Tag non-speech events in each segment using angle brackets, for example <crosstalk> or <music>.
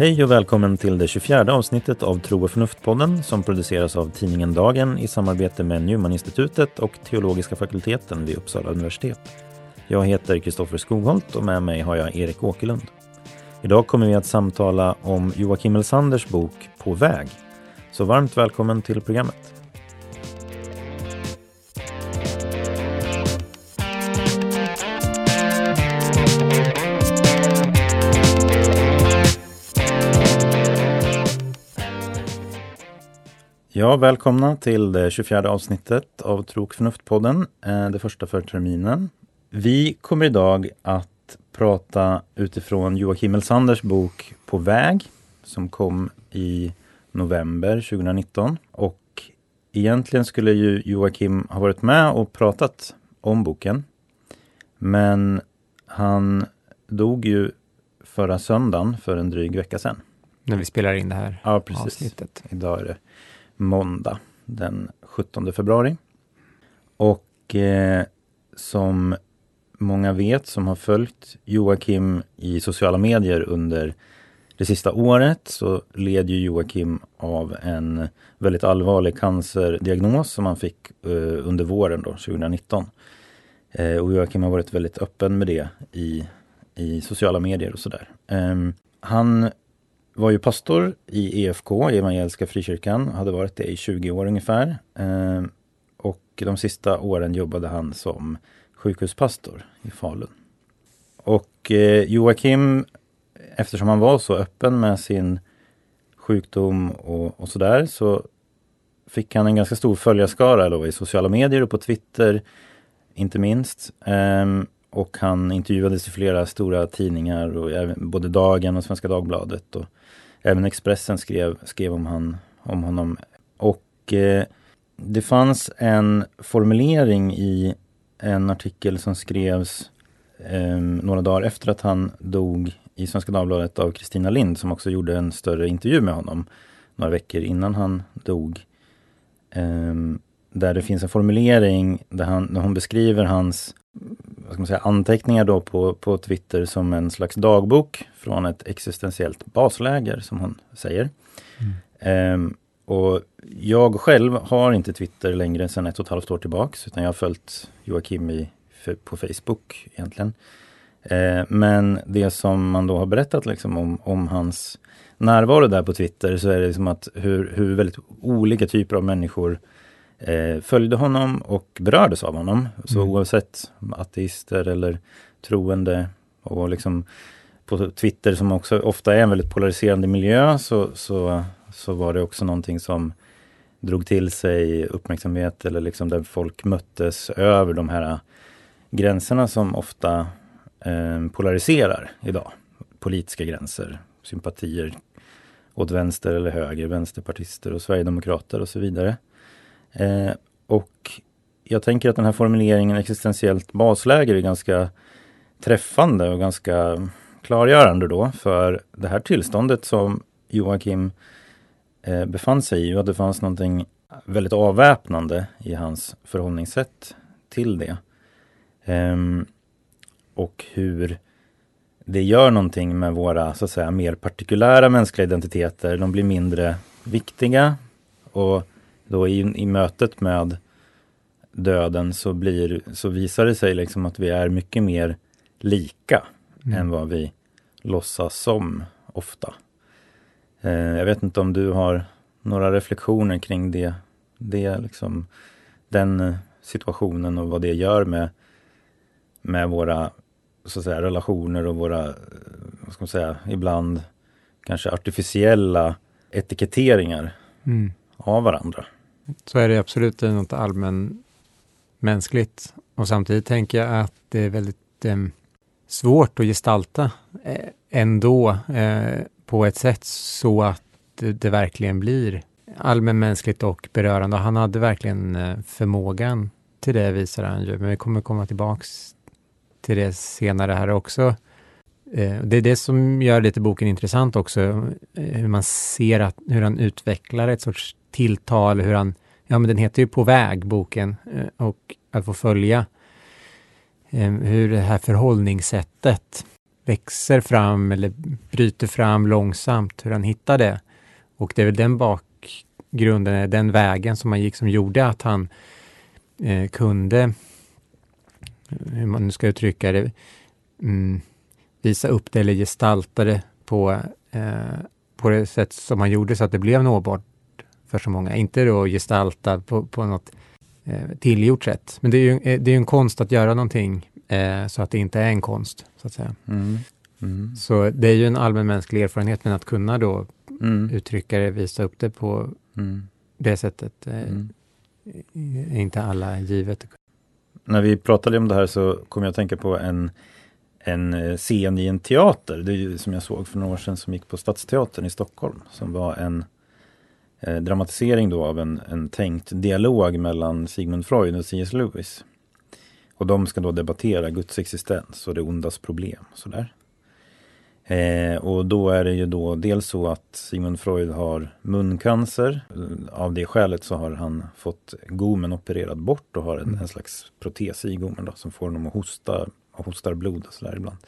Hej och välkommen till det 24 avsnittet av Tro och förnuft-podden som produceras av tidningen Dagen i samarbete med Newman-institutet och teologiska fakulteten vid Uppsala universitet. Jag heter Kristoffer Skogholt och med mig har jag Erik Åkerlund. Idag kommer vi att samtala om Joakim Elsanders bok På väg. Så varmt välkommen till programmet. Ja, välkomna till det 24 avsnittet av Tro och förnuft-podden, eh, det första för terminen. Vi kommer idag att prata utifrån Joakim Elsanders bok På väg, som kom i november 2019. Och egentligen skulle ju Joakim ha varit med och pratat om boken. Men han dog ju förra söndagen för en dryg vecka sedan. När vi spelar in det här ja, precis. avsnittet. Idag är det måndag den 17 februari. Och eh, som många vet som har följt Joakim i sociala medier under det sista året så led ju Joakim av en väldigt allvarlig cancerdiagnos som han fick eh, under våren då, 2019. Eh, och Joakim har varit väldigt öppen med det i, i sociala medier och sådär. Eh, han var ju pastor i EFK, Evangeliska Frikyrkan, hade varit det i 20 år ungefär. Ehm, och de sista åren jobbade han som sjukhuspastor i Falun. Och eh, Joakim, eftersom han var så öppen med sin sjukdom och, och sådär, så fick han en ganska stor följarskara då i sociala medier och på Twitter, inte minst. Ehm, och han intervjuades i flera stora tidningar, och både Dagen och Svenska Dagbladet. Och även Expressen skrev, skrev om, han, om honom. Och eh, det fanns en formulering i en artikel som skrevs eh, några dagar efter att han dog i Svenska Dagbladet av Kristina Lind som också gjorde en större intervju med honom några veckor innan han dog. Eh, där det finns en formulering där, han, där hon beskriver hans vad ska man säga, anteckningar då på, på Twitter som en slags dagbok från ett existentiellt basläger som hon säger. Mm. Um, och jag själv har inte Twitter längre sedan ett och ett halvt år tillbaks utan jag har följt Joakim i, på Facebook egentligen. Uh, men det som man då har berättat liksom om, om hans närvaro där på Twitter så är det liksom att hur, hur väldigt olika typer av människor följde honom och berördes av honom. Så mm. oavsett ateister eller troende och liksom på Twitter som också ofta är en väldigt polariserande miljö så, så, så var det också någonting som drog till sig uppmärksamhet eller liksom där folk möttes över de här gränserna som ofta eh, polariserar idag. Politiska gränser, sympatier åt vänster eller höger, vänsterpartister och sverigedemokrater och så vidare. Eh, och jag tänker att den här formuleringen existentiellt basläge är ganska träffande och ganska klargörande då för det här tillståndet som Joakim eh, befann sig i och att det fanns någonting väldigt avväpnande i hans förhållningssätt till det. Ehm, och hur det gör någonting med våra så att säga mer partikulära mänskliga identiteter. De blir mindre viktiga och då i, i mötet med döden så, blir, så visar det sig liksom att vi är mycket mer lika mm. än vad vi låtsas som ofta. Eh, jag vet inte om du har några reflektioner kring det, det liksom, den eh, situationen och vad det gör med, med våra så säga, relationer och våra, eh, vad ska man säga, ibland kanske artificiella etiketteringar mm. av varandra. Så är det absolut något allmänmänskligt. Och samtidigt tänker jag att det är väldigt eh, svårt att gestalta eh, ändå eh, på ett sätt så att det, det verkligen blir allmänmänskligt och berörande. Och han hade verkligen eh, förmågan till det, visar han ju. Men vi kommer komma tillbaks till det senare här också. Eh, det är det som gör lite boken intressant också, eh, hur man ser att, hur han utvecklar ett sorts tilltal, hur han ja men den heter ju På väg, boken, eh, och att få följa eh, hur det här förhållningssättet växer fram eller bryter fram långsamt, hur han hittar det. Och det är väl den bakgrunden, eh, den vägen som han gick som gjorde att han eh, kunde, hur man nu ska uttrycka det, mm, visa upp det eller gestalta det på, eh, på det sätt som han gjorde så att det blev nåbart för så många. Inte då gestalta på, på något eh, tillgjort sätt. Men det är ju eh, det är en konst att göra någonting eh, så att det inte är en konst, så att säga. Mm. Mm. Så det är ju en allmänmänsklig erfarenhet, men att kunna då Mm. uttrycka det, visa upp det på Mm. det sättet eh, Mm. är inte alla givet. När vi pratade om det här så kom jag att tänka på en, en scen i en teater. Det är ju som jag såg för några år sedan som gick på Stadsteatern i Stockholm. Som var en Eh, dramatisering då av en, en tänkt dialog mellan Sigmund Freud och C.S. Lewis. Och de ska då debattera Guds existens och det ondas problem. Sådär. Eh, och då är det ju då dels så att Sigmund Freud har muncancer. Eh, av det skälet så har han fått gommen opererad bort och har en, en slags protes i gommen då, som får honom att hosta och hostar blod och sådär ibland.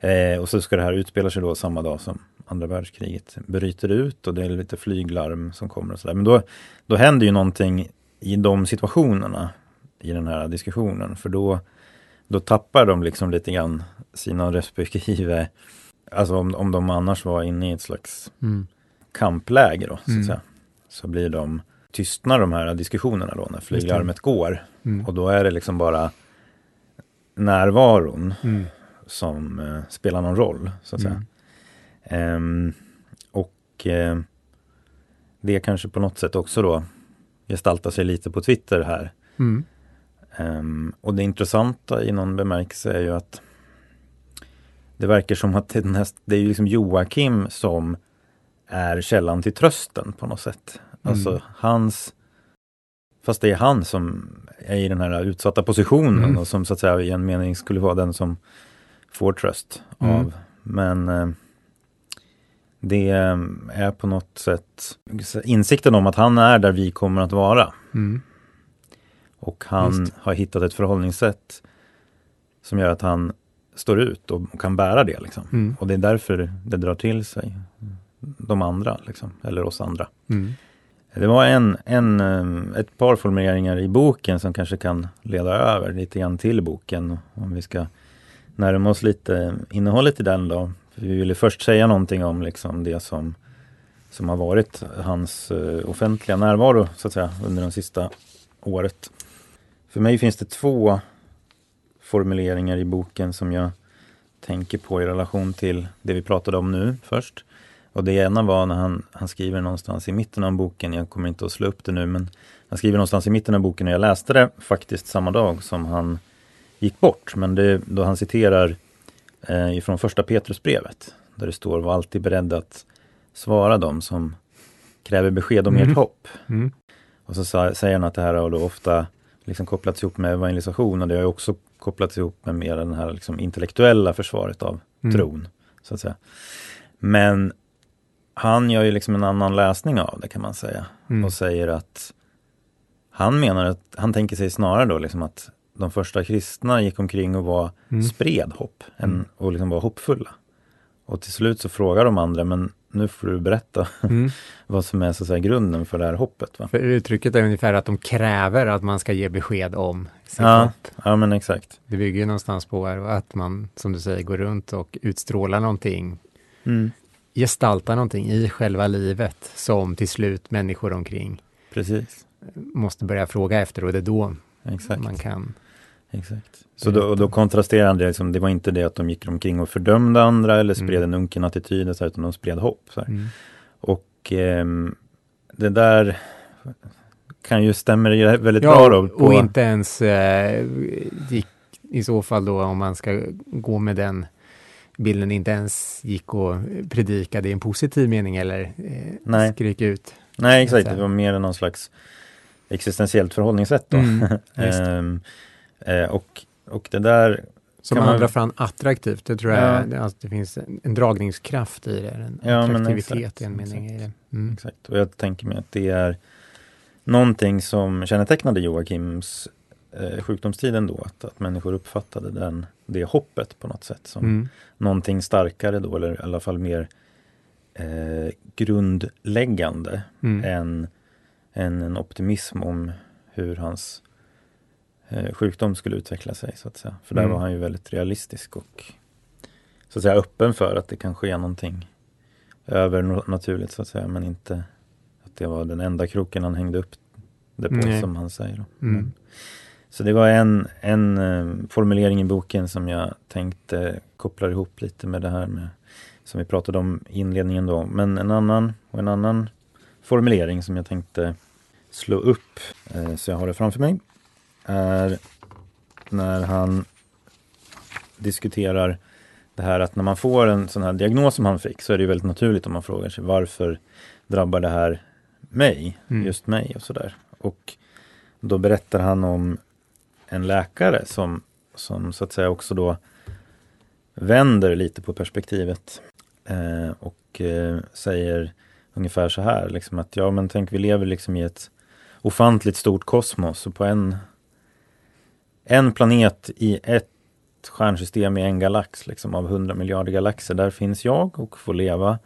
Eh, och så ska det här utspela sig då samma dag som andra världskriget bryter ut och det är lite flyglarm som kommer och sådär. Men då, då händer ju någonting i de situationerna i den här diskussionen. För då, då tappar de liksom lite grann sina respektive Alltså om, om de annars var inne i ett slags Mm. kampläge då, så Mm. säga. Så blir de tystnar de här diskussionerna då när flyglarmet går. Mm. Och då är det liksom bara närvaron Mm. som eh, spelar någon roll, så att säga. Ehm, och eh, det kanske på något sätt också då gestaltar sig lite på Twitter här. Mm. Ehm, och det intressanta i någon bemärkelse är ju att det verkar som att det, näst, det är ju liksom Joakim som är källan till trösten på något sätt. Alltså Mm. hans Fast det är han som är i den här utsatta positionen Mm. och som så att säga i en mening skulle vara den som får tröst Mm. av. Men det eh, är på något sätt insikten om att han är där vi kommer att vara. Mm. Och han har hittat ett förhållningssätt som gör att han står ut och kan bära det. Liksom. Mm. Och det är därför det drar till sig de andra, liksom, eller oss andra. Mm. Det var en, en, eh, ett par formuleringar i boken som kanske kan leda över lite grann till boken. Om vi ska närma oss lite innehållet i den då. För vi ville först säga någonting om liksom det som, som har varit hans eh, offentliga närvaro så att säga under det sista året. För mig finns det två formuleringar i boken som jag tänker på i relation till det vi pratade om nu först. Och det ena var när han, han skriver någonstans i mitten av boken, jag kommer inte att slå upp det nu, men han skriver någonstans i mitten av boken och jag läste det faktiskt samma dag som han gick bort. Men det, då han citerar eh, ifrån första Petrusbrevet, där det står var alltid beredd att svara dem som kräver besked om Mm. ert hopp. Mm. Och så sa, säger han att det här har då ofta liksom kopplats ihop med evangelisation och det har ju också kopplats ihop med mer den här liksom intellektuella försvaret av Mm. tron. Så att säga. Men han gör ju liksom en annan läsning av det kan man säga. Mm. Och säger att han menar att, han tänker sig snarare då liksom att de första kristna gick omkring och var, Mm. spred hopp än, Mm. och liksom var hoppfulla. Och till slut så frågar de andra, men nu får du berätta <laughs> Mm. vad som är så säga, grunden för det här hoppet. Va? För uttrycket är ungefär att de kräver att man ska ge besked om sitt Ja. hopp. Ja men exakt. Det bygger ju någonstans på att man, som du säger, går runt och utstrålar någonting, gestaltar någonting i själva livet som till slut människor omkring Precis, måste börja fråga efter och det är då exakt. man kan. Exakt. Så då, då kontrasterar han det, liksom, det var inte det att de gick omkring och fördömde andra eller spred Mm. en unken attityd, så här, utan de spred hopp. Så. Mm. Och ehm, det där kan ju stämmer ju väldigt Ja, bra då. På, och inte ens eh, gick i så fall då om man ska gå med den bilden inte ens gick och predikade i en positiv mening eller eh, Nej. skrek ut. nej, exakt. Det var mer någon slags existentiellt förhållningssätt då. Mm, <laughs> eh, och, och det där, Som man- andra fram attraktivt, det tror jag, Ja. det, alltså, det finns en, en dragningskraft i det, en Ja, attraktivitet exakt, i en mening exakt. i det. Mm. exakt. Och jag tänker mig att det är någonting som kännetecknade Joakims eh, sjukdomstid ändå, att, att människor uppfattade den, det hoppet på något sätt som Mm. någonting starkare då, eller i alla fall mer eh, grundläggande Mm. än, än en optimism om hur hans sjukdom skulle utveckla sig. så att säga. För där Mm. var han ju väldigt realistisk och så att säga öppen för att det kan ske någonting övernaturligt så att säga, men inte att det var den enda kroken han hängde upp det på Nej. som han säger. Mm. Så det var en, en eh, formulering i boken som jag tänkte kopplar ihop lite med det här med som vi pratade om i inledningen då. Men en annan och en annan formulering som jag tänkte slå upp eh, så jag har det framför mig är när han diskuterar det här att när man får en sån här diagnos som han fick så är det ju väldigt naturligt om man frågar sig varför drabbar det här mig, Mm. just mig och sådär. Och då berättar han om en läkare som, som så att säga också då vänder lite på perspektivet eh, och eh, säger ungefär så här, liksom att ja men tänk vi lever liksom i ett ofantligt stort kosmos och på en, en planet i ett stjärnsystem i en galax liksom av 100 miljarder galaxer, där finns jag och får leva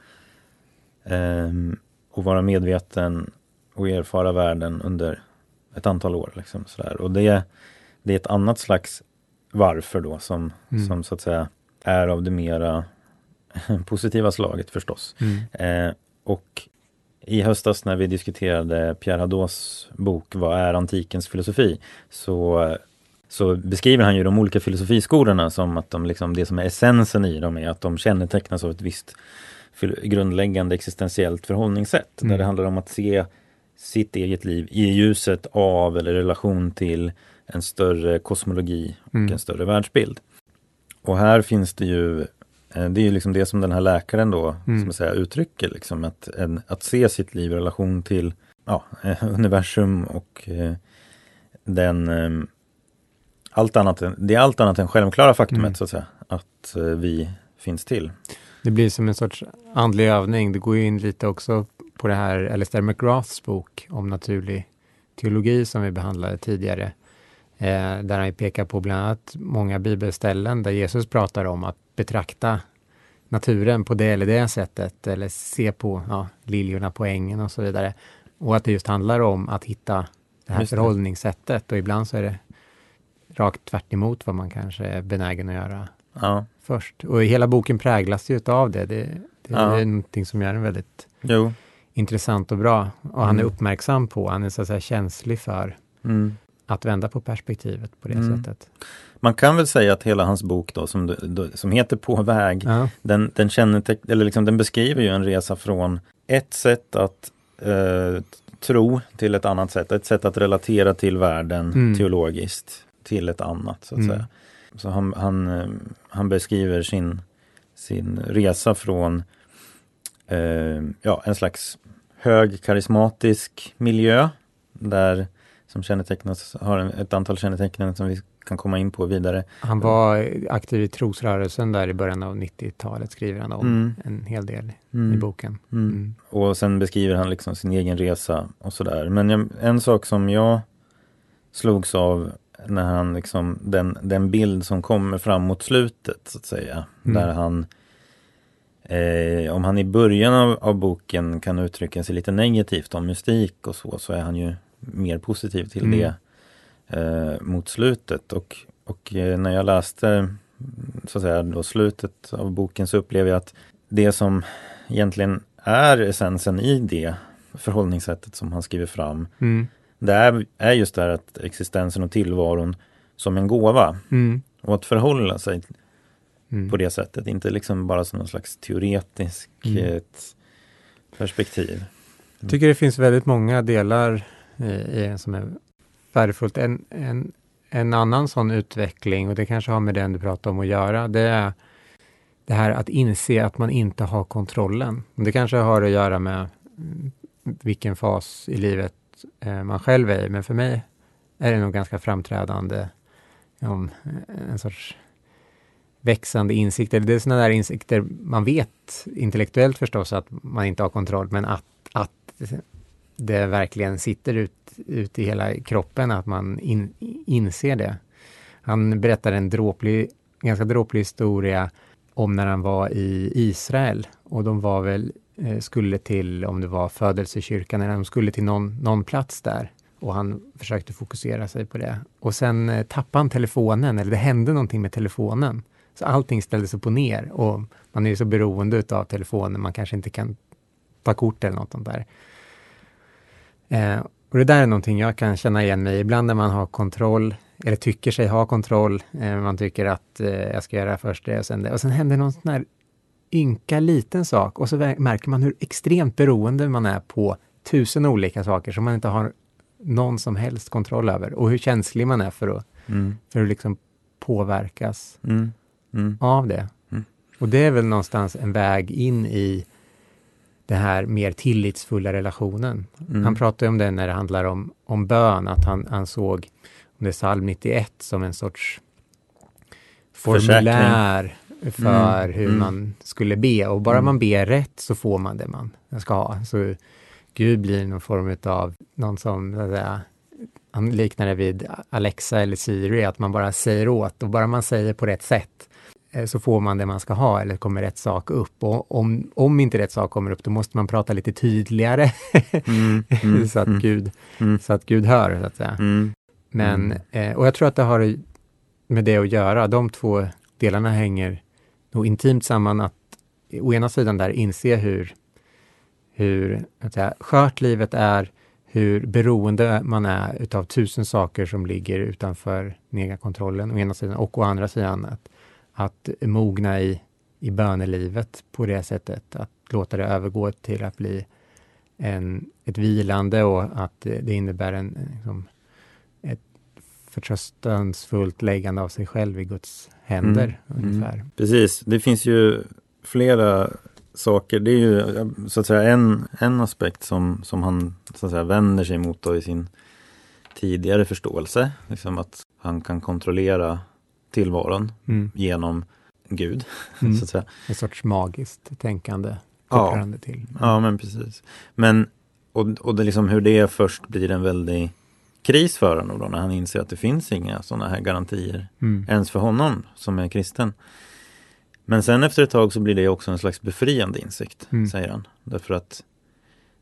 ehm, och vara medveten och erfara världen under ett antal år. Liksom, sådär. Och det, det är ett annat slags varför då som, Mm. som så att säga är av det mera <laughs> positiva slaget förstås. Mm. Eh, och i höstas när vi diskuterade Pierre Hadot bok Vad är antikens filosofi? Så, så beskriver han ju de olika filosofiskolorna som att de liksom, det som är essensen i dem är att de kännetecknas av ett visst grundläggande existentiellt förhållningssätt. Mm. Där det handlar om att se sitt eget liv i ljuset av eller relation till en större kosmologi och Mm. en större världsbild. Och här finns det ju eh, det är ju liksom det som den här läkaren då Mm. som säger, uttrycker, liksom att, en, att se sitt liv i relation till ja, <laughs> universum och eh, den eh, allt annat, än- det är allt annat än självklara faktumet Mm. så att säga, att eh, vi finns till. Det blir som en sorts andlig övning. Det går ju in lite också på det här Alistair McGraths bok om naturlig teologi som vi behandlade tidigare. Eh, där han pekar på bland annat många bibelställen där Jesus pratar om att betrakta naturen på det eller det sättet eller se på ja, liljorna på ängen och så vidare. Och att det just handlar om att hitta det här Just förhållningssättet och ibland så är det rakt tvärt emot vad man kanske är benägen att göra Ja, först. Och hela boken präglas ju av det. Det, det Ja. är någonting som gör den väldigt jo. intressant och bra. Och han är Mm. uppmärksam på, han är så att säga känslig för Mm. att vända på perspektivet på det Mm. sättet. Man kan väl säga att hela hans bok då som, som heter På väg Ja. den, den, eller liksom, den beskriver ju en resa från ett sätt att eh, tro till ett annat sätt. Ett sätt att relatera till världen Mm. teologiskt till ett annat. så att Mm. säga. Så han, han, eh, han beskriver sin, sin resa från eh, ja, en slags hög karismatisk miljö där som kännetecknas, har en, ett antal kännetecken som vi kan komma in på vidare. Han var aktiv i trosrörelsen där i början av 90-talet, skriver han om Mm. en hel del i Mm. boken. Mm. Mm. Och sen beskriver han liksom sin egen resa och sådär. Men jag, en sak som jag slogs av när han liksom, den, den bild som kommer fram mot slutet så att säga. Mm. Där han, eh, om han i början av, av boken kan uttrycka sig lite negativt om mystik och så, så är han ju mer positiv till Mm. det eh, mot slutet. Och, och eh, när jag läste så att säga då slutet av boken så upplever jag att det som egentligen är essensen i det förhållningssättet som han skriver fram. Mm. Det är, är just det här att existensen och tillvaron som en gåva Mm. och att förhålla sig Mm. på det sättet, inte liksom bara som någon slags teoretisk Mm. eh, perspektiv. Jag tycker det finns väldigt många delar eh, i den som är värdefullt. En, en, en annan sån utveckling, och det kanske har med den du pratar om att göra, det är det här att inse att man inte har kontrollen. Det kanske har att göra med mm, vilken fas i livet Eh, man själv är i, men för mig är det nog ganska framträdande om eh, en sorts växande insikter. det är sådana där insikter man vet intellektuellt förstås att man inte har kontroll, men att, att det verkligen sitter ut, ut i hela kroppen, att man in, inser det. Han berättar en dråplig, ganska dråplig historia om när han var i Israel och de var väl, Eh, skulle till, om det var födelsekyrkan, eller de skulle till någon, någon plats där och han försökte fokusera sig på det. Och sen eh, tappade han telefonen, eller det hände någonting med telefonen. Så allting ställdes upp och ner och man är ju så beroende av telefonen, man kanske inte kan ta kort eller något sånt där. Eh, och det där är någonting jag kan känna igen mig Ibland när man har kontroll, eller tycker sig ha kontroll, eh, man tycker att eh, jag ska göra först det och sen det. Och sen händer någon sån här ynka liten sak och så märker man hur extremt beroende man är på tusen olika saker som man inte har någon som helst kontroll över och hur känslig man är för att, mm. för att liksom påverkas mm. Mm. av det. Mm. Och det är väl någonstans en väg in i den här mer tillitsfulla relationen. Mm. Han pratar om det när det handlar om, om bön, att han, han såg om det är psalm 91 som en sorts formulär för mm. hur mm. man skulle be. Och bara man ber rätt så får man det man ska ha. Så Gud blir någon form av någon som, så att säga, han liknar det vid Alexa eller Siri, att man bara säger åt och bara man säger på rätt sätt eh, så får man det man ska ha eller kommer rätt sak upp. Och om, om inte rätt sak kommer upp, då måste man prata lite tydligare mm, mm, <laughs> så, att mm, Gud, mm. så att Gud hör, så att säga. Mm, Men, mm. eh, och jag tror att det har med det att göra. De två delarna hänger nog intimt samman. Att å ena sidan där inse hur hur att säga, skört livet är, hur beroende man är utav tusen saker som ligger utanför den egna kontrollen å ena sidan och å andra sidan att, att mogna i, i bönelivet på det sättet, att låta det övergå till att bli en, ett vilande och att det innebär en, liksom, förtröstansfullt läggande av sig själv i Guds händer. Mm. ungefär. Mm. Precis, det finns ju flera saker. Det är ju så att säga en, en aspekt som, som han så att säga, vänder sig mot i sin tidigare förståelse. Liksom att han kan kontrollera tillvaron mm. genom Gud. <laughs> Mm. så att säga. En sorts magiskt tänkande ja. till. Ja, men precis. Men, och, och det liksom hur det först blir en väldig kris för honom då, när han inser att det finns inga sådana här garantier mm. ens för honom som är kristen. Men sen efter ett tag så blir det också en slags befriande insikt, mm. säger han. Därför att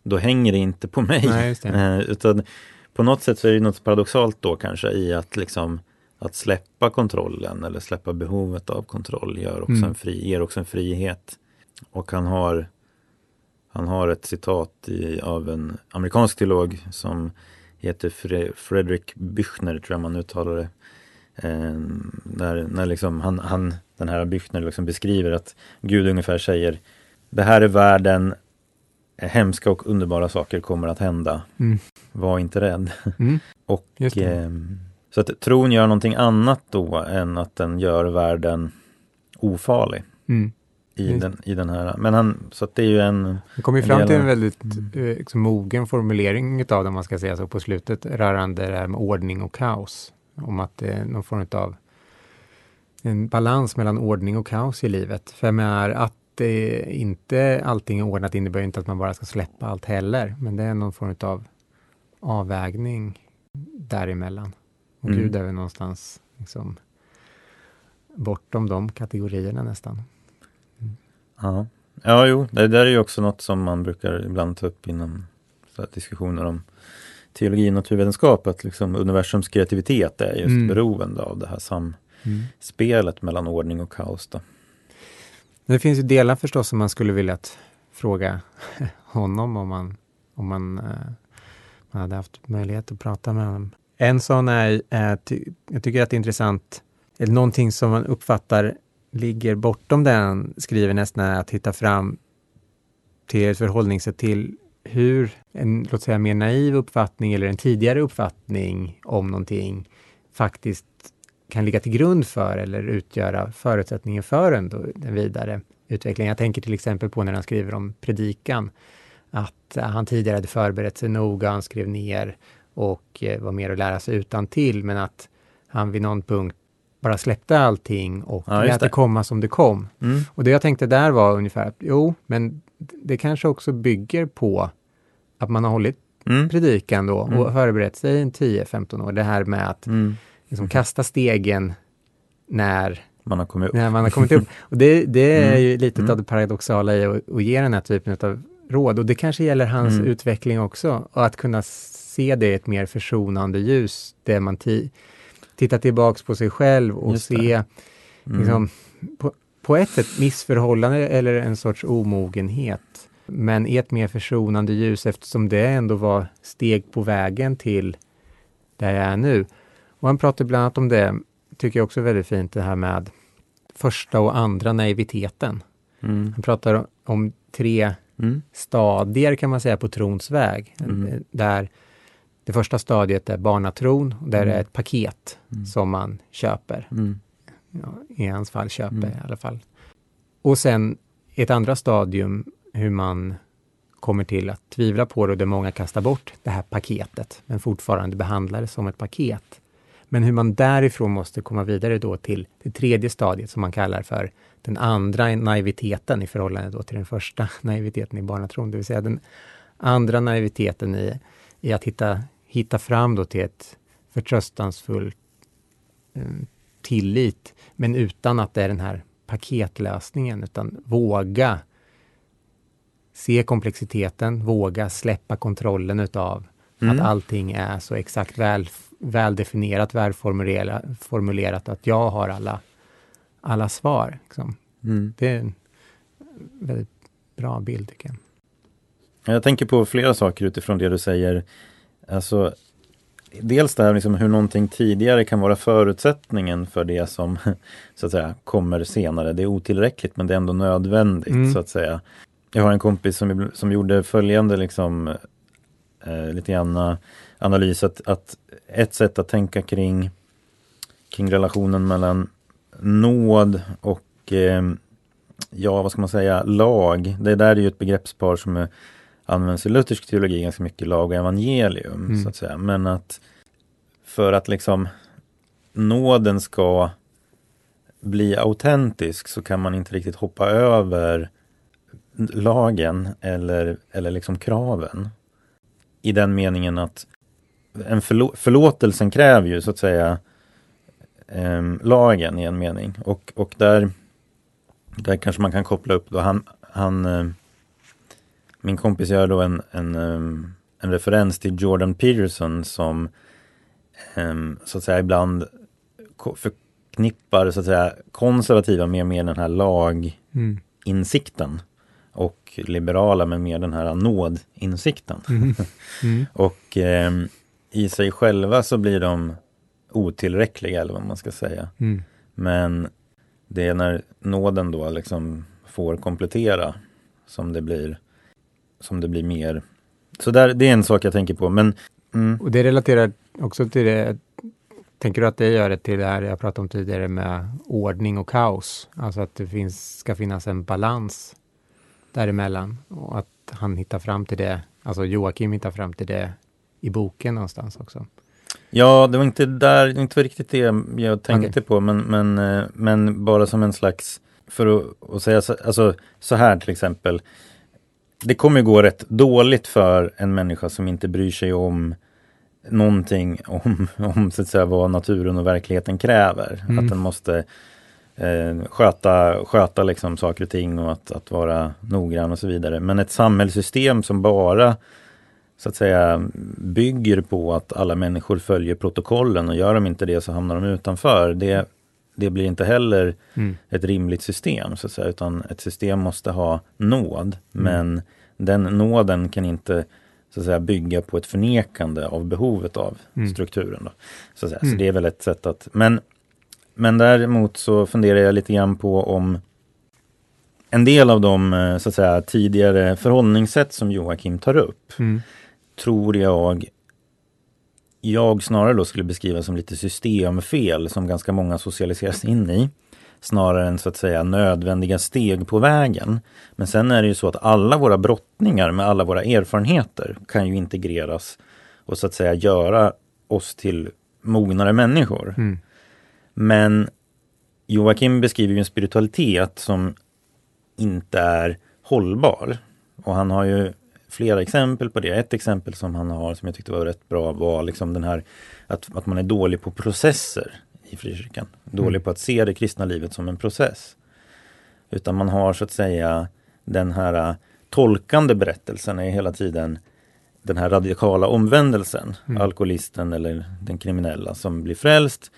då hänger det inte på mig. Nej, <laughs> eh, utan på något sätt så är det något paradoxalt då kanske i att liksom att släppa kontrollen eller släppa behovet av kontroll gör också mm. en fri, ger också en frihet. Och han har, han har ett citat i, av en amerikansk teolog som heter Fre Fredrik Büchner, tror jag man uttalar det. Eh, när, när liksom han, han, den här Büchner liksom beskriver att Gud ungefär säger Det här är världen, hemska och underbara saker kommer att hända. Mm. Var inte rädd. Mm. <laughs> och eh, Så att tron gör någonting annat då än att den gör världen ofarlig. Mm. I, den, I den här, men han, så det är ju en... Han kommer fram till en väldigt mm. eh, liksom, mogen formulering utav det, man ska säga så, på slutet, rörande det här med ordning och kaos om att det är någon form av en balans mellan ordning och kaos i livet. För jag menar, att det inte allting är ordnat innebär inte att man bara ska släppa allt heller, men det är någon form av avvägning däremellan. Och mm. Gud är väl någonstans liksom, bortom de kategorierna nästan. Ja. ja, jo, det där är ju också något som man brukar ibland ta upp inom diskussioner om teologi och naturvetenskap att liksom universums kreativitet är just mm. beroende av det här samspelet mm. mellan ordning och kaos. Då. Det finns ju delar förstås som man skulle vilja att fråga <laughs> honom om man, om man, eh, man hade haft möjlighet att prata med honom. En sån är, är ty, jag tycker att det är intressant, eller någonting som man uppfattar ligger bortom den skriver nästan, är att hitta fram till ett förhållningssätt till hur en, låt säga, mer naiv uppfattning eller en tidigare uppfattning om någonting faktiskt kan ligga till grund för eller utgöra förutsättningen för en, då, en vidare utveckling. Jag tänker till exempel på när han skriver om predikan, att eh, han tidigare hade förberett sig noga, han skrev ner och eh, var mer att lära sig utan till men att han vid någon punkt bara släppte allting och ja, lät det. det komma som det kom. Mm. Och det jag tänkte där var ungefär att jo, men det kanske också bygger på att man har hållit mm. predikan då och mm. förberett sig en 10-15 år. Det här med att mm. liksom, kasta stegen när man har kommit upp. När man har kommit upp. <laughs> Och det, det är mm. ju lite mm. av det paradoxala i att, att ge den här typen av råd. Och det kanske gäller hans mm. utveckling också. Och att kunna se det i ett mer försonande ljus, där man tittar tillbaks på sig själv och se mm. liksom, på, på ett sätt missförhållande eller en sorts omogenhet. Men i ett mer försonande ljus eftersom det ändå var steg på vägen till där jag är nu. Och han pratar bland annat om det, tycker jag också är väldigt fint, det här med första och andra naiviteten. Mm. Han pratar om tre mm. stadier kan man säga på trons väg. Mm. Där det första stadiet är barnatron, där mm. det är ett paket mm. som man köper. Mm. Ja, I hans fall köper i alla fall. Och sen ett andra stadium hur man kommer till att tvivla på det och där många kastar bort det här paketet, men fortfarande behandlar det som ett paket. Men hur man därifrån måste komma vidare då till det tredje stadiet som man kallar för den andra naiviteten i förhållande då till den första <laughs> naiviteten i barnatron, det vill säga den andra naiviteten i, i att hitta, hitta fram då till ett förtröstansfull eh, tillit, men utan att det är den här paketlösningen, utan våga se komplexiteten, våga släppa kontrollen utav mm. att allting är så exakt väl, väldefinierat, välformulerat, att jag har alla, alla svar. Liksom. Mm. Det är en väldigt bra bild tycker jag. Jag tänker på flera saker utifrån det du säger. Alltså, dels det här liksom hur någonting tidigare kan vara förutsättningen för det som <laughs> så att säga kommer senare. Det är otillräckligt men det är ändå nödvändigt mm. så att säga. Jag har en kompis som, som gjorde följande liksom eh, lite grann analys att, att ett sätt att tänka kring kring relationen mellan nåd och eh, ja, vad ska man säga, lag. Det där är ju ett begreppspar som är, används i luthersk teologi ganska mycket, lag och evangelium. Mm. så att säga. Men att för att liksom nåden ska bli autentisk så kan man inte riktigt hoppa över lagen eller, eller liksom kraven. I den meningen att en förlå förlåtelsen kräver ju så att säga eh, lagen i en mening. Och, och där, där kanske man kan koppla upp då han, han eh, min kompis gör då en, en, en referens till Jordan Peterson som så att säga ibland förknippar så att säga konservativa med mer den här laginsikten. Mm och liberala med mer den här nådinsikten. Mm. Mm. <laughs> och eh, i sig själva så blir de otillräckliga eller vad man ska säga. Mm. Men det är när nåden då liksom får komplettera som det blir som det blir mer. Så där, det är en sak jag tänker på. Men, mm. Och det relaterar också till det, tänker du att det gör det till det här jag pratade om tidigare med ordning och kaos? Alltså att det finns, ska finnas en balans däremellan och att han hittar fram till det, alltså Joakim hittar fram till det i boken någonstans också. Ja, det var inte där, inte riktigt det jag tänkte okay. på, men, men, eh, men bara som en slags, för att, att säga så, alltså, så här till exempel. Det kommer gå rätt dåligt för en människa som inte bryr sig om någonting om, <laughs> om så att säga, vad naturen och verkligheten kräver. Mm. Att den måste eh, sköta, sköta liksom saker och ting och att, att vara noggrann och så vidare. Men ett samhällssystem som bara så att säga bygger på att alla människor följer protokollen och gör de inte det så hamnar de utanför. Det, det blir inte heller mm. ett rimligt system, så att säga, utan ett system måste ha nåd. Mm. Men den nåden kan inte så att säga, bygga på ett förnekande av behovet av mm. strukturen. Då. Så, att säga. så mm. det är väl ett sätt att... Men men däremot så funderar jag lite grann på om en del av de eh, så att säga, tidigare förhållningssätt som Joakim tar upp mm. tror jag jag snarare då skulle beskriva som lite systemfel som ganska många socialiseras in i. Snarare än så att säga nödvändiga steg på vägen. Men sen är det ju så att alla våra brottningar med alla våra erfarenheter kan ju integreras och så att säga göra oss till mognare människor. Mm. Men Joakim beskriver ju en spiritualitet som inte är hållbar. Och han har ju flera exempel på det. Ett exempel som han har som jag tyckte var rätt bra var liksom den här att, att man är dålig på processer i frikyrkan. Dålig Mm. på att se det kristna livet som en process. Utan man har så att säga den här äh, tolkande berättelsen är hela tiden den här radikala omvändelsen. Mm. Alkoholisten eller den kriminella som blir frälst.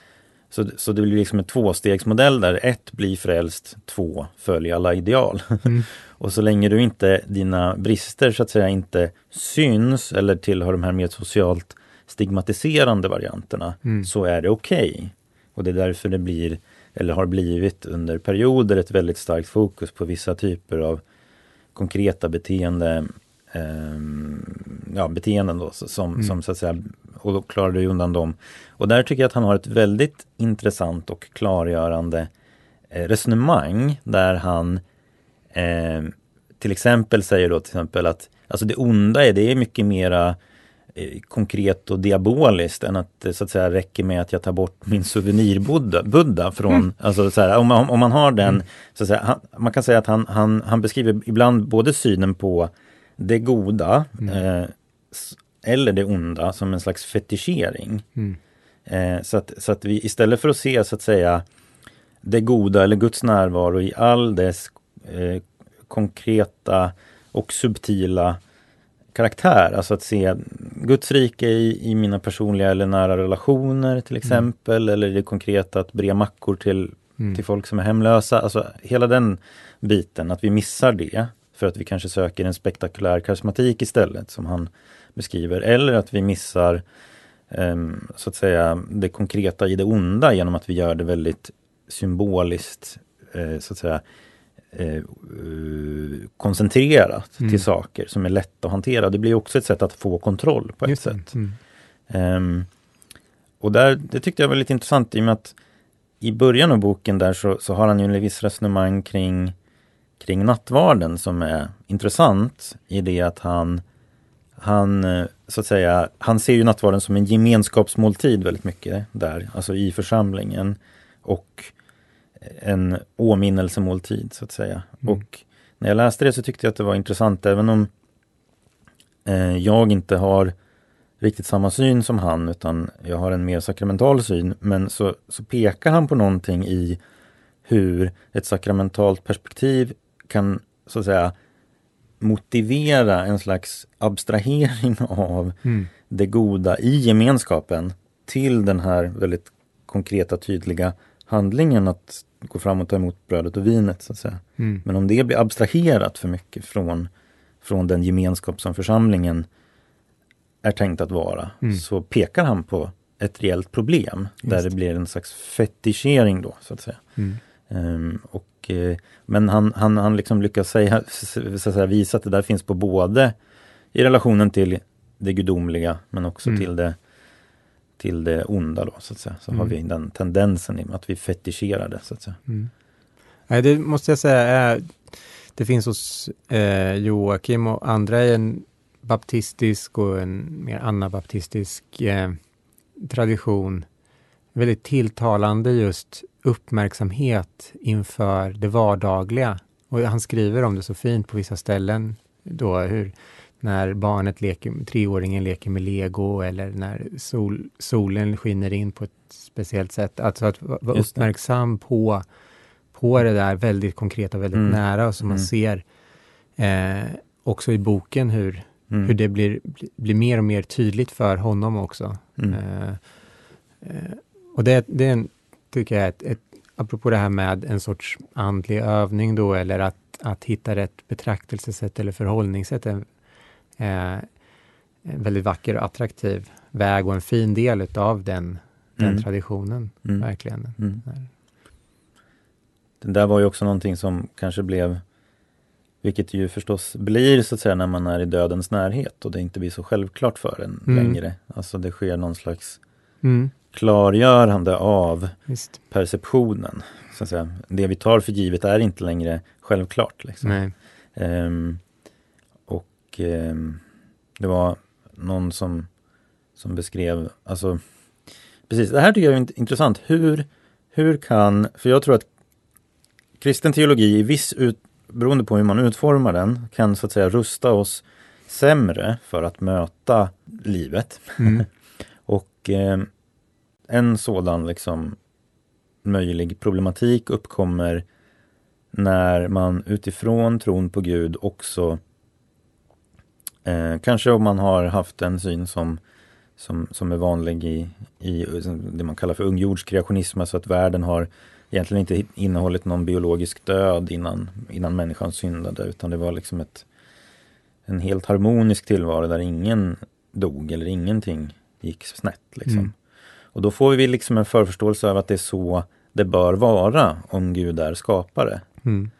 Så, så det blir liksom en tvåstegsmodell där ett blir frälst, två följ alla ideal. Mm. <laughs> Och så länge du inte, dina brister så att säga inte syns eller tillhör de här mer socialt stigmatiserande varianterna Mm. så är det okej. Och det är därför det blir, eller har blivit under perioder, ett väldigt starkt fokus på vissa typer av konkreta beteende, ehm, ja, beteenden då, som, Mm. som så att säga, och då klarar du undan dem. Och där tycker jag att han har ett väldigt intressant och klargörande eh, resonemang där han eh, till exempel säger då till exempel att alltså det onda är, det är mycket mera eh, konkret och diaboliskt än att det så att säga räcker med att jag tar bort min souvenirbuddha Buddha från, alltså så här, om, man, om man har den, så att säga, han, man kan säga att han, han, han beskriver ibland både synen på det goda eh, s- eller det onda som en slags fetischering. Mm. Eh, så, att, så att vi istället för att se så att säga det goda eller Guds närvaro i all dess eh, konkreta och subtila karaktär. Alltså att se Guds rike i, i mina personliga eller nära relationer till exempel. Eller det konkreta att bre mackor till, Mm. till folk som är hemlösa. Alltså hela den biten, att vi missar det. För att vi kanske söker en spektakulär karismatik istället som han beskriver. Eller att vi missar ehm, så att säga det konkreta i det onda genom att vi gör det väldigt symboliskt eh, så att säga eh, eh, koncentrerat Mm. till saker som är lätt att hantera. Det blir också ett sätt att få kontroll på ett Just sätt. Mm. Ehm, och där, det tyckte jag var lite intressant i och med att i början av boken där så, så har han ju en viss resonemang kring, kring nattvarden som är intressant i det att han han, eh, så att säga, han ser ju nattvarden som en gemenskapsmåltid väldigt mycket där, alltså i församlingen. Och en åminnelsemåltid så att säga. Mm. Och när jag läste det så tyckte jag att det var intressant även om eh, jag inte har riktigt samma syn som han utan jag har en mer sakramental syn. Men så, så pekar han på någonting i hur ett sakramentalt perspektiv kan så att säga motivera en slags abstrahering <laughs> av Mm. det goda i gemenskapen till den här väldigt konkreta tydliga handlingen att gå fram och ta emot brödet och vinet. så att säga. Mm. Men om det blir abstraherat för mycket från, från den gemenskap som församlingen är tänkt att vara Mm. så pekar han på ett reellt problem där Just det det. blir en slags fetischering då så att säga. Mm. Ehm, och, eh, men han, han, han liksom lyckas säga, så att säga, visa att det där finns på både i relationen till det gudomliga men också Mm. till, det, till det onda. Då, så att säga. Så har Mm. vi den tendensen att vi fetischerar det. Så att säga. Mm. Nej, det måste jag säga är, det finns hos eh, Joakim och andra i en baptistisk och en mer anabaptistisk eh, tradition väldigt tilltalande just uppmärksamhet inför det vardagliga. Och han skriver om det så fint på vissa ställen då hur när barnet leker, treåringen leker med lego eller när sol, solen skiner in på ett speciellt sätt. Alltså att va- vara uppmärksam på, på det där väldigt konkreta, väldigt Mm. nära och som man Mm. ser eh, också i boken hur, Mm. hur det blir, blir- mer och mer tydligt för honom också. Mm. Eh, eh, och det, det är en, tycker jag, ett, ett, apropå det här med en sorts andlig övning då, eller att, att hitta rätt betraktelsesätt eller förhållningssätt, är eh, en väldigt vacker och attraktiv väg och en fin del utav den, den Mm. traditionen, Mm. verkligen. Mm. Det där var ju också någonting som kanske blev vilket ju förstås blir så att säga när man är i dödens närhet och det inte blir så självklart för en Mm. längre. Alltså det sker någon slags Mm. klargörande av Visst. perceptionen. Så att säga. Det vi tar för givet är inte längre självklart. Liksom. Nej. Och ehm, det var någon som, som beskrev, alltså precis, det här tycker jag är int- intressant. Hur, hur kan, för jag tror att kristen teologi i viss ut, beroende på hur man utformar den, kan så att säga rusta oss sämre för att möta livet. Mm. <laughs> och eh, en sådan liksom möjlig problematik uppkommer när man utifrån tron på Gud också eh, kanske om man har haft en syn som, som, som är vanlig i, i det man kallar för ungjordskreationism, alltså att världen har egentligen inte innehållit någon biologisk död innan, innan människan syndade utan det var liksom ett, en helt harmonisk tillvaro där ingen dog eller ingenting gick snett. Liksom. Mm. Och då får vi liksom en förförståelse av att det är så det bör vara om Gud är skapare. Mm.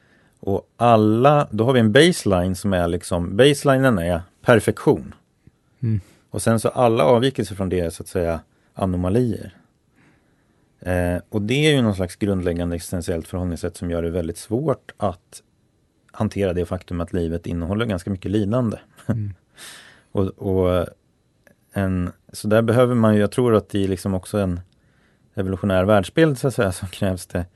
Och alla, då har vi en baseline som är liksom, baselinen är perfektion. Mm. Och sen så alla avvikelser från det är så att säga anomalier. Eh, och det är ju någon slags grundläggande existentiellt förhållningssätt som gör det väldigt svårt att hantera det faktum att livet innehåller ganska mycket lidande. Mm. <laughs> och, och en, så där behöver man ju, jag tror att det är liksom också en evolutionär världsbild så att säga, så krävs det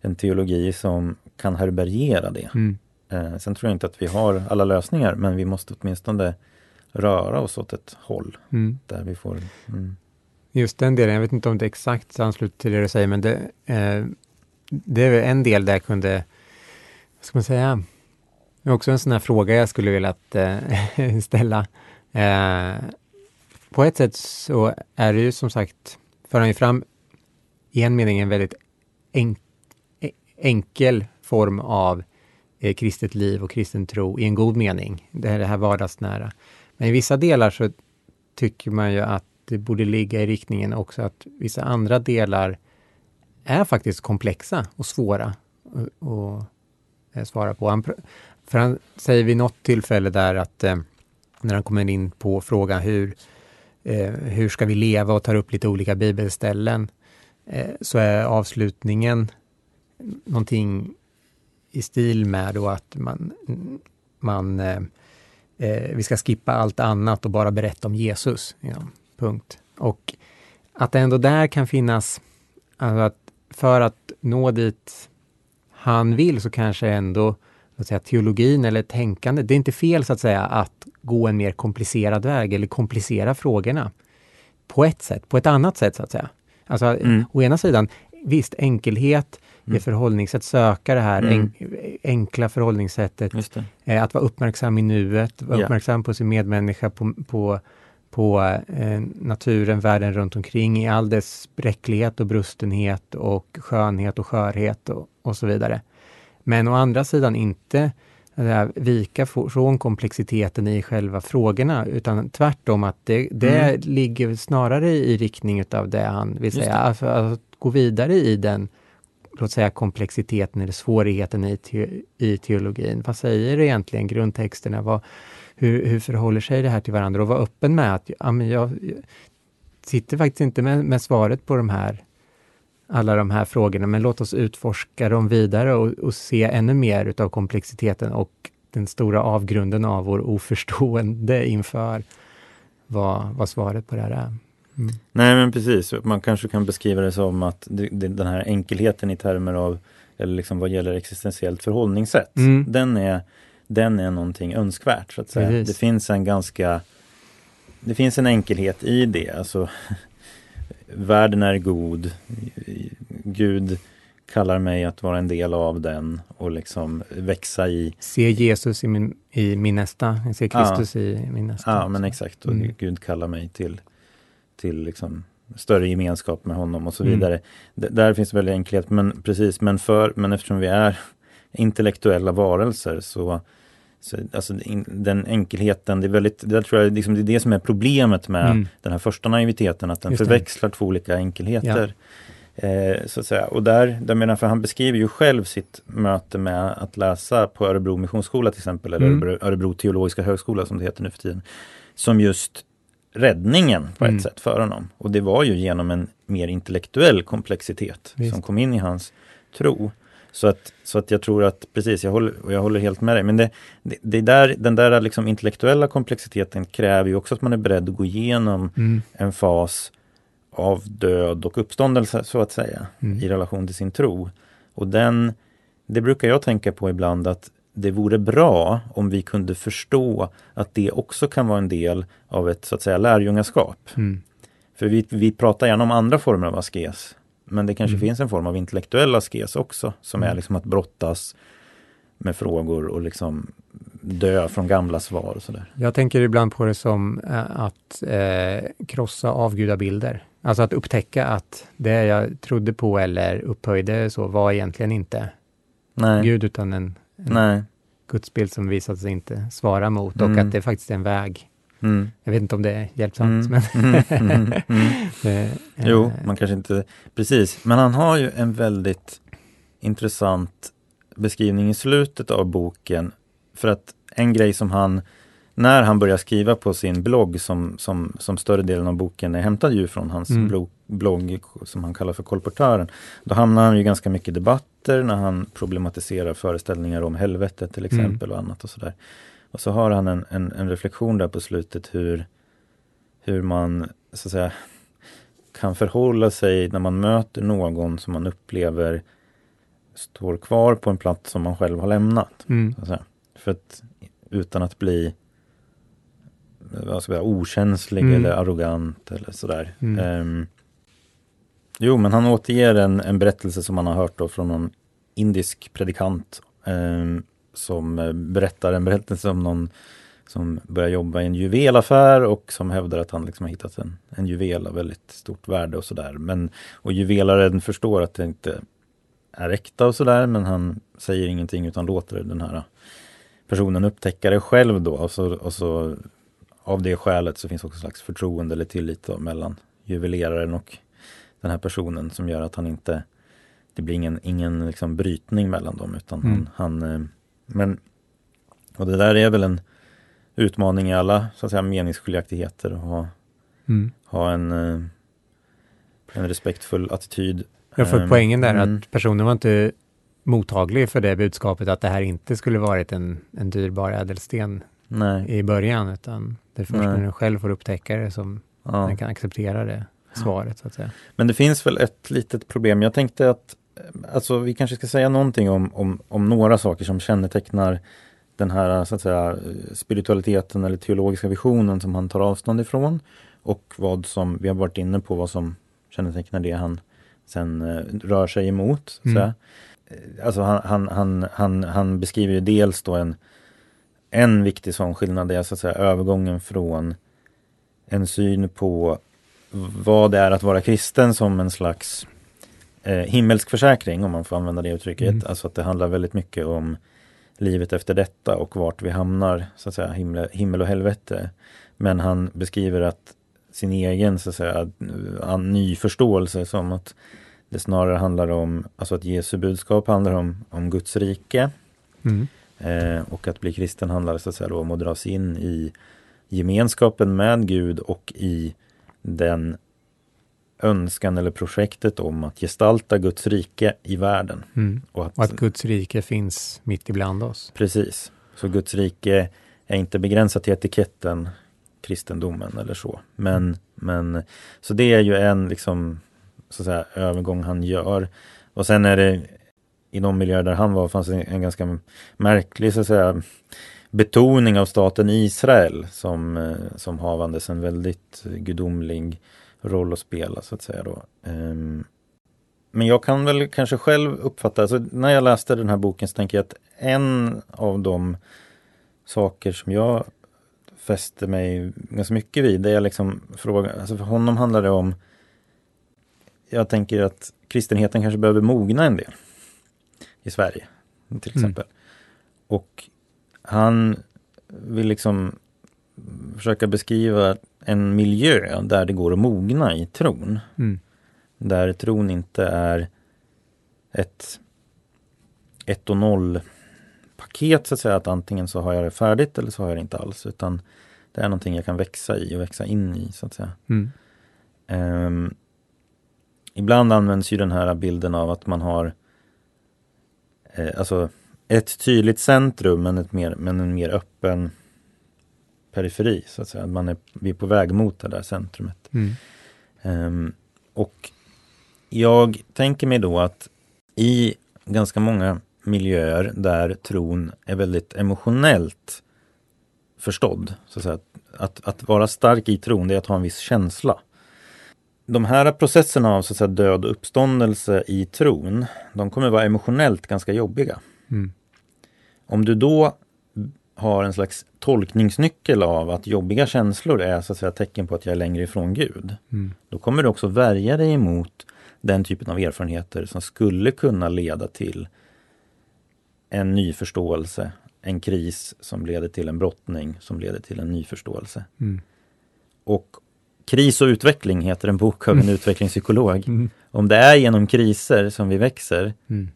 en teologi som kan härbärgera det. Mm. Eh, sen tror jag inte att vi har alla lösningar, men vi måste åtminstone röra oss åt ett håll Mm. där vi får... Mm. Just den delen, jag vet inte om det exakt ansluter till det du säger, men det, eh, det är en del där jag kunde, vad ska man säga, det är också en sån här fråga jag skulle vilja att, eh, <laughs> ställa. Eh, på ett sätt så är det ju som sagt, för han ju fram i en mening en väldigt enk, e- enkel form av eh, kristet liv och kristen tro i en god mening. Det är det här vardagsnära. Men i vissa delar så tycker man ju att det borde ligga i riktningen också att vissa andra delar är faktiskt komplexa och svåra att eh, svara på. Han, för han säger vid något tillfälle där att eh, när han kommer in på frågan hur, eh, hur ska vi leva och tar upp lite olika bibelställen eh, så är avslutningen någonting i stil med då att man, man eh, eh, vi ska skippa allt annat och bara berätta om Jesus. Ja, punkt. Och att det ändå där kan finnas, alltså att för att nå dit han vill så kanske ändå så att säga, teologin eller tänkande, det är inte fel så att säga att gå en mer komplicerad väg eller komplicera frågorna på ett sätt, på ett annat sätt så att säga. Alltså Mm. å ena sidan, visst enkelhet i Mm. förhållningssätt, söka det här Mm. en, enkla förhållningssättet, det. Eh, att vara uppmärksam i nuet, vara Ja. uppmärksam på sin medmänniska, på, på, på eh, naturen, världen runt omkring i all dess bräcklighet och brustenhet och skönhet och skörhet och, och så vidare. Men å andra sidan inte att säga, vika från komplexiteten i själva frågorna, utan tvärtom att det, det Mm. ligger snarare i riktning utav det han vill Just säga, det. alltså, att gå vidare i den låt säga komplexiteten eller svårigheten i, te, i teologin. Vad säger egentligen grundtexterna? Vad, hur, hur förhåller sig det här till varandra? Och vara öppen med att ja, men jag, jag sitter faktiskt inte med, med svaret på de här alla de här frågorna, men låt oss utforska dem vidare och, och se ännu mer utav komplexiteten och den stora avgrunden av vår oförstående inför vad, vad svaret på det här är. Mm. Nej men precis, man kanske kan beskriva det som att det, det, den här enkelheten i termer av, eller liksom vad gäller existentiellt förhållningssätt, Mm. den, är, den är någonting önskvärt så att säga. Precis. Det finns en ganska, det finns en enkelhet i det, alltså <laughs> världen är god, Gud kallar mig att vara en del av den och liksom växa i Se Jesus i min, i min nästa, se Kristus i min nästa. Ja, men exakt. Och Mm. Gud kallar mig till, till liksom större gemenskap med honom och så Mm. vidare. D- där finns väldigt enkelhet, men precis, men, för, men eftersom vi är intellektuella varelser så, så alltså in, den enkelheten, det är väldigt, det tror jag liksom, det är det som är problemet med Mm. den här första naiviteten, att den Just det. förväxlar två olika enkelheter. Eh, så att säga. Och där, där menar, för han beskriver ju själv sitt möte med att läsa på Örebro Missionsskola till exempel, eller Mm. Örebro, Örebro teologiska högskola som det heter nu för tiden. Som just räddningen på Mm. ett sätt för honom. Och det var ju genom en mer intellektuell komplexitet Visst. som kom in i hans tro. Så att, så att jag tror att, precis, jag håller, och jag håller helt med dig, men det, det, det där, den där liksom intellektuella komplexiteten kräver ju också att man är beredd att gå igenom Mm. en fas av död och uppståndelse så att säga Mm. i relation till sin tro. Och den, det brukar jag tänka på ibland att det vore bra om vi kunde förstå att det också kan vara en del av ett så att säga lärjungaskap. Mm. För vi, vi pratar gärna om andra former av askes. Men det kanske Mm. finns en form av intellektuell askes också som är Mm. liksom att brottas med frågor och liksom dö från gamla svar och sådär. Jag tänker ibland på det som eh, att eh, krossa avgudabilder. Alltså att upptäcka att det jag trodde på eller upphöjde så var egentligen inte Nej, Gud utan en, en nej. gudsbild som visade sig inte svara mot och Mm. att det faktiskt är en väg. Mm. Jag vet inte om det är hjälpsamt, Mm. men Mm. Mm. Mm. det, <laughs> Jo, eh, man kanske inte... Precis, men han har ju en väldigt intressant beskrivning i slutet av boken. För att en grej som han, när han börjar skriva på sin blogg som, som, som större delen av boken är hämtad ju från hans Mm. blogg, blogg som han kallar för kolportören. Då hamnar han ju ganska mycket i debatter när han problematiserar föreställningar om helvetet till Mm. exempel och annat och sådär. Och så har han en, en, en reflektion där på slutet hur, hur man så att säga kan förhålla sig när man möter någon som man upplever står kvar på en plats som man själv har lämnat. mm, att säga. För att utan att bli vad ska jag säga, okänslig Mm. eller arrogant eller sådär. Mm. Ehm, jo, men han återger en, en berättelse som han har hört då från någon indisk predikant ehm, som eh, berättar en berättelse om någon som börjar jobba i en juvelaffär och som hävdar att han liksom har hittat en, en juvel av väldigt stort värde och sådär. Men, och juvelaren förstår att det inte är äkta och sådär men han säger ingenting utan låter den här personen upptäcka det själv då och så, och så av det skälet så finns också en slags förtroende eller tillit då, mellan juveleraren och den här personen som gör att han inte det blir ingen, ingen liksom brytning mellan dem utan Mm. han, han eh, men och det där är väl en utmaning i alla så att säga meningsskiljaktigheter och ha, mm. ha en, eh, en respektfull attityd. Jag får Ehm, poängen där mm. att personen var inte mottaglig för det budskapet att det här inte skulle varit en, en dyrbar ädelsten Nej, i början, utan det är först Nej. när den själv får upptäcka det som ja. den kan acceptera det svaret, så att säga. Men det finns väl ett litet problem. Jag tänkte att alltså, vi kanske ska säga någonting om, om, om några saker som kännetecknar den här så att säga, spiritualiteten eller teologiska visionen som han tar avstånd ifrån. Och vad som, vi har varit inne på vad som kännetecknar det han sen eh, rör sig emot. Så Mm. Eh, Alltså han, han, han, han, han beskriver ju dels då en, en viktig sån skillnad är så att säga övergången från en syn på vad det är att vara kristen som en slags eh, himmelsk försäkring om man får använda det uttrycket. Mm. Alltså att det handlar väldigt mycket om livet efter detta och vart vi hamnar, så att säga, himmel, himmel och helvete. Men han beskriver att sin egen så att säga, an- ny förståelse som att det snarare handlar om, alltså att Jesu budskap handlar om, om Guds rike. Mm. Eh, och att bli kristen handlar så att säga då om att dras in i gemenskapen med Gud och i den önskan eller projektet om att gestalta Guds rike i världen. Mm. Och att, Och att Guds rike finns mitt ibland oss. Precis. Så Guds rike är inte begränsat till etiketten kristendomen eller så. Men, men så det är ju en liksom så att säga, övergång han gör. Och sen är det i de miljöer där han var fanns en ganska märklig så att säga betoning av staten Israel som, eh, som havandes en väldigt gudomlig roll att spela så att säga då. Ehm, men jag kan väl kanske själv uppfatta, alltså när jag läste den här boken så tänker jag att en av de saker som jag fäste mig ganska mycket vid, det är liksom frågan, alltså för honom handlar det om jag tänker att kristenheten kanske behöver mogna en del i Sverige till Mm. exempel. Och han vill liksom försöka beskriva en miljö där det går att mogna i tron. Mm. Där tron inte är ett ett och noll paket så att säga. Att antingen så har jag det färdigt eller så har jag det inte alls. Utan det är någonting jag kan växa i och växa in i så att säga. Mm. Ehm, ibland används ju den här bilden av att man har alltså ett tydligt centrum men, ett mer, men en mer öppen periferi så att säga. Man är, vi är på väg mot det där centrumet. Mm. Ehm, och jag tänker mig då att i ganska många miljöer där tron är väldigt emotionellt förstådd. Så att, säga. Att, att vara stark i tron, det är att ha en viss känsla. De här processerna av så att säga, död och uppståndelse i tron, de kommer vara emotionellt ganska jobbiga. Mm. Om du då har en slags tolkningsnyckel av att jobbiga känslor är så att säga tecken på att jag är längre ifrån Gud. Mm. Då kommer du också värja dig emot den typen av erfarenheter som skulle kunna leda till en ny förståelse, en kris som leder till en brottning som leder till en ny förståelse. Mm. Och Kris och utveckling heter en bok av en Mm. utvecklingspsykolog. Mm. Om det är genom kriser som vi växer, Mm.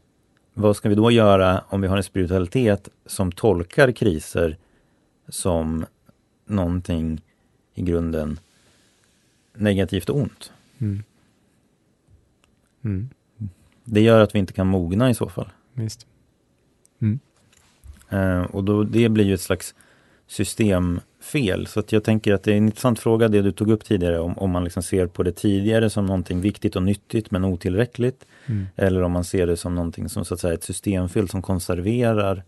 vad ska vi då göra om vi har en spiritualitet som tolkar kriser som någonting i grunden negativt och ont? Mm. Mm. Det gör att vi inte kan mogna i så fall. Visst. Eh, och då, det blir ju ett slags systemfel. Så att jag tänker att det är en intressant fråga det du tog upp tidigare om, om man liksom ser på det tidigare som någonting viktigt och nyttigt men otillräckligt. Mm. Eller om man ser det som någonting som så att säga ett systemfel som konserverar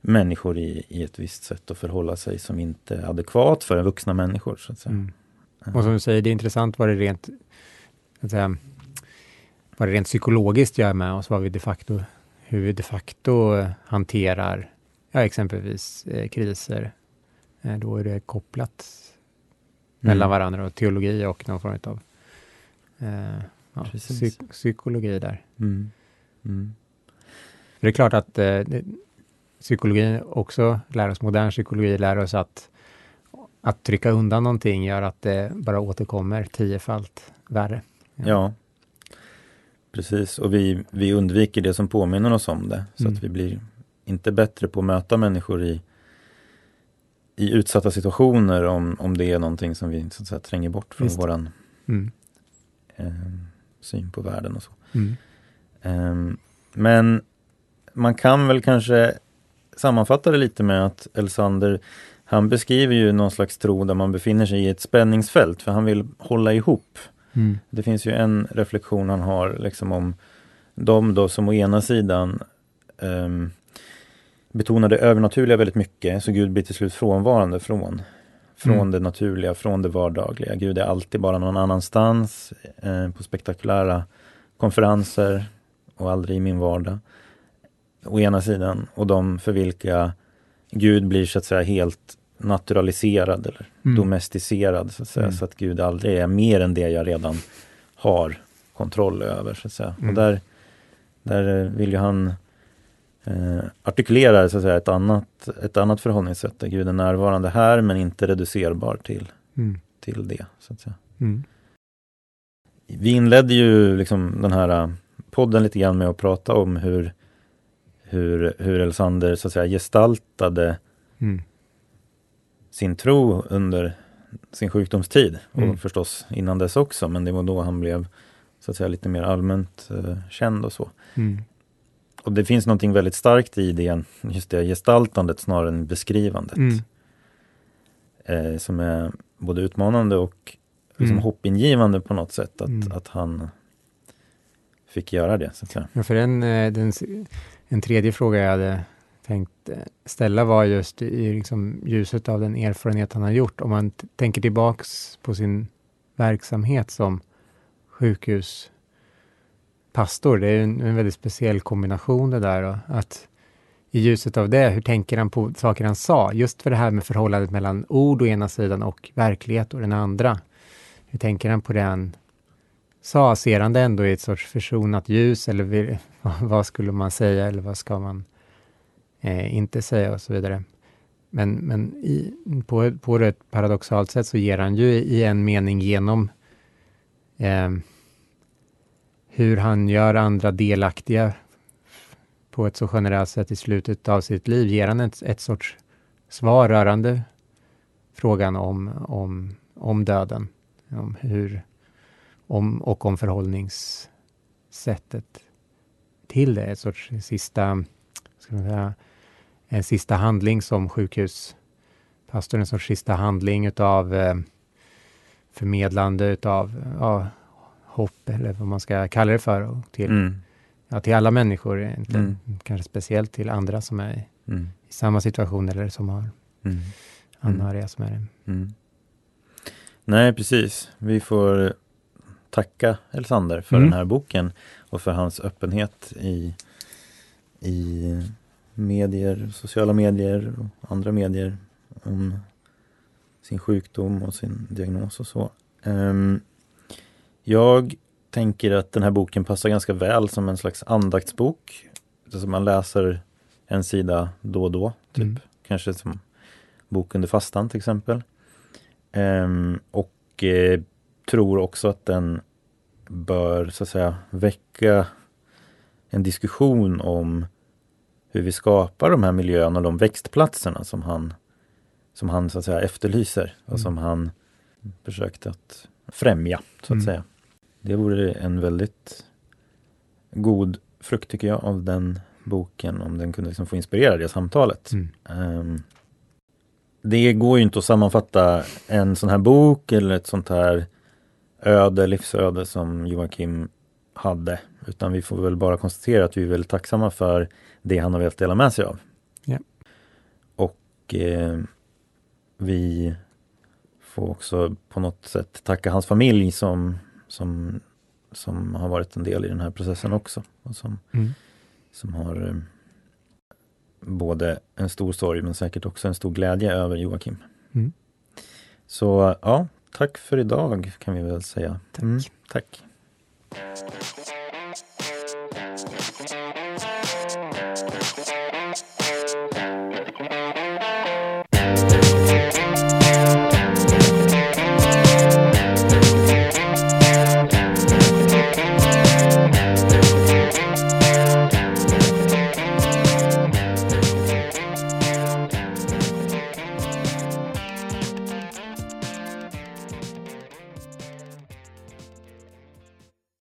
människor i, i ett visst sätt att förhålla sig som inte är adekvat för vuxna människor. Så att säga. Mm. Och som du säger, det är intressant vad det rent, säga, vad det rent psykologiskt gör med oss, vad vi de facto, hur vi de facto eh, hanterar ja, exempelvis eh, kriser. Eh, då är det kopplat mellan Mm. varandra och teologi och någon form av eh, ja, psyk- psykologi där. Mm. Mm. Det är klart att eh, psykologin också lär oss, modern psykologi lär oss att, att trycka undan någonting gör att det bara återkommer tiofalt värre. Ja, precis. Och vi, vi undviker det som påminner oss om det. Så Mm. att vi blir inte bättre på att möta människor i, i utsatta situationer om, om det är någonting som vi så att säga, tränger bort från Visst. våran Mm. eh, syn på världen och så. Mm. Ehm, men man kan väl kanske sammanfatta det lite med att Elsander, han beskriver ju någon slags tro där man befinner sig i ett spänningsfält, för han vill hålla ihop. Mm. Det finns ju en reflektion han har liksom om de då som å ena sidan um, betonar det övernaturliga väldigt mycket, så Gud blir till slut frånvarande från från Mm. det naturliga, från det vardagliga. Gud är alltid bara någon annanstans, eh, på spektakulära konferenser och aldrig i min vardag. Å ena sidan, och de för vilka Gud blir så att säga helt naturaliserad eller Mm. domesticerad så att säga, Mm. så att Gud aldrig är mer än det jag redan har kontroll över. Så att säga. Mm. Och där, där eh, vill ju han eh, artikulera så att säga, ett, annat, ett annat förhållningssätt där Gud är närvarande här men inte reducerbar till, Mm. till det. Så att säga. Mm. Vi inledde ju liksom den här eh, podden lite grann med att prata om hur, hur, hur Elsander så att säga gestaltade Mm. sin tro under sin sjukdomstid Mm. och förstås innan dess också men det var då han blev så att säga lite mer allmänt eh, känd och så. Mm. Och det finns någonting väldigt starkt i det, just det gestaltandet snarare än beskrivandet. Mm. Eh, som är både utmanande och liksom Mm. hoppingivande på något sätt att, Mm. att han fick göra det. Så att säga. Ja, för en, eh, den, s- en tredje fråga jag hade tänkt eh, ställa var just i liksom ljuset av den erfarenhet han har gjort. Om man tänker tillbaks på sin verksamhet som pastor. Det är en, en väldigt speciell kombination det där. Då. att I ljuset av det, hur tänker han på saker han sa? Just för det här med förhållandet mellan ord å ena sidan och verklighet å den andra. Hur tänker han på det han sa? Ser han det ändå i ett sorts försonat ljus eller vill, <laughs> vad skulle man säga eller vad ska man eh, inte säga och så vidare. Men, men i, på, på ett paradoxalt sätt så ger han ju i en mening genom eh, hur han gör andra delaktiga på ett så generellt sätt i slutet av sitt liv, ger han ett, ett sorts svar rörande frågan om, om, om döden, om hur, om, och om förhållningssättet till det, ett sorts sista, ska man säga, en sista handling som sjukhuspastor, en sorts sista handling utav eh, förmedlande utav ja, hopp eller vad man ska kalla det för och till, Mm. ja, till alla människor, inte, Mm. kanske speciellt till andra som är i, Mm. i samma situation eller som har Mm. anhöriga som är det. Mm. Nej, precis. Vi får tacka Elsander för Mm. den här boken och för hans öppenhet i, i medier, sociala medier och andra medier om sin sjukdom och sin diagnos och så. Ehm, jag tänker att den här boken passar ganska väl som en slags andaktsbok. Alltså man läser en sida då och då, typ. Mm. Kanske som bok under fastan till exempel. Ehm, och eh, tror också att den bör så att säga väcka en diskussion om hur vi skapar de här miljöerna och de växtplatserna som han, som han så att säga efterlyser och Mm. som han försökte att främja så att Mm. säga. Det vore en väldigt god frukt tycker jag av den boken om den kunde liksom få inspirera det samtalet. Mm. Ehm, det går ju inte att sammanfatta en sån här bok eller ett sånt här öde, livsöde som Joakim hade. Utan vi får väl bara konstatera att vi är väldigt tacksamma för det han har velat dela med sig av. Ja. Och eh, vi får också på något sätt tacka hans familj som, som, som har varit en del i den här processen också. Och som Mm. som har eh, både en stor sorg men säkert också en stor glädje över Joakim. Mm. Så ja, tack för idag kan vi väl säga. Tack. Mm, tack.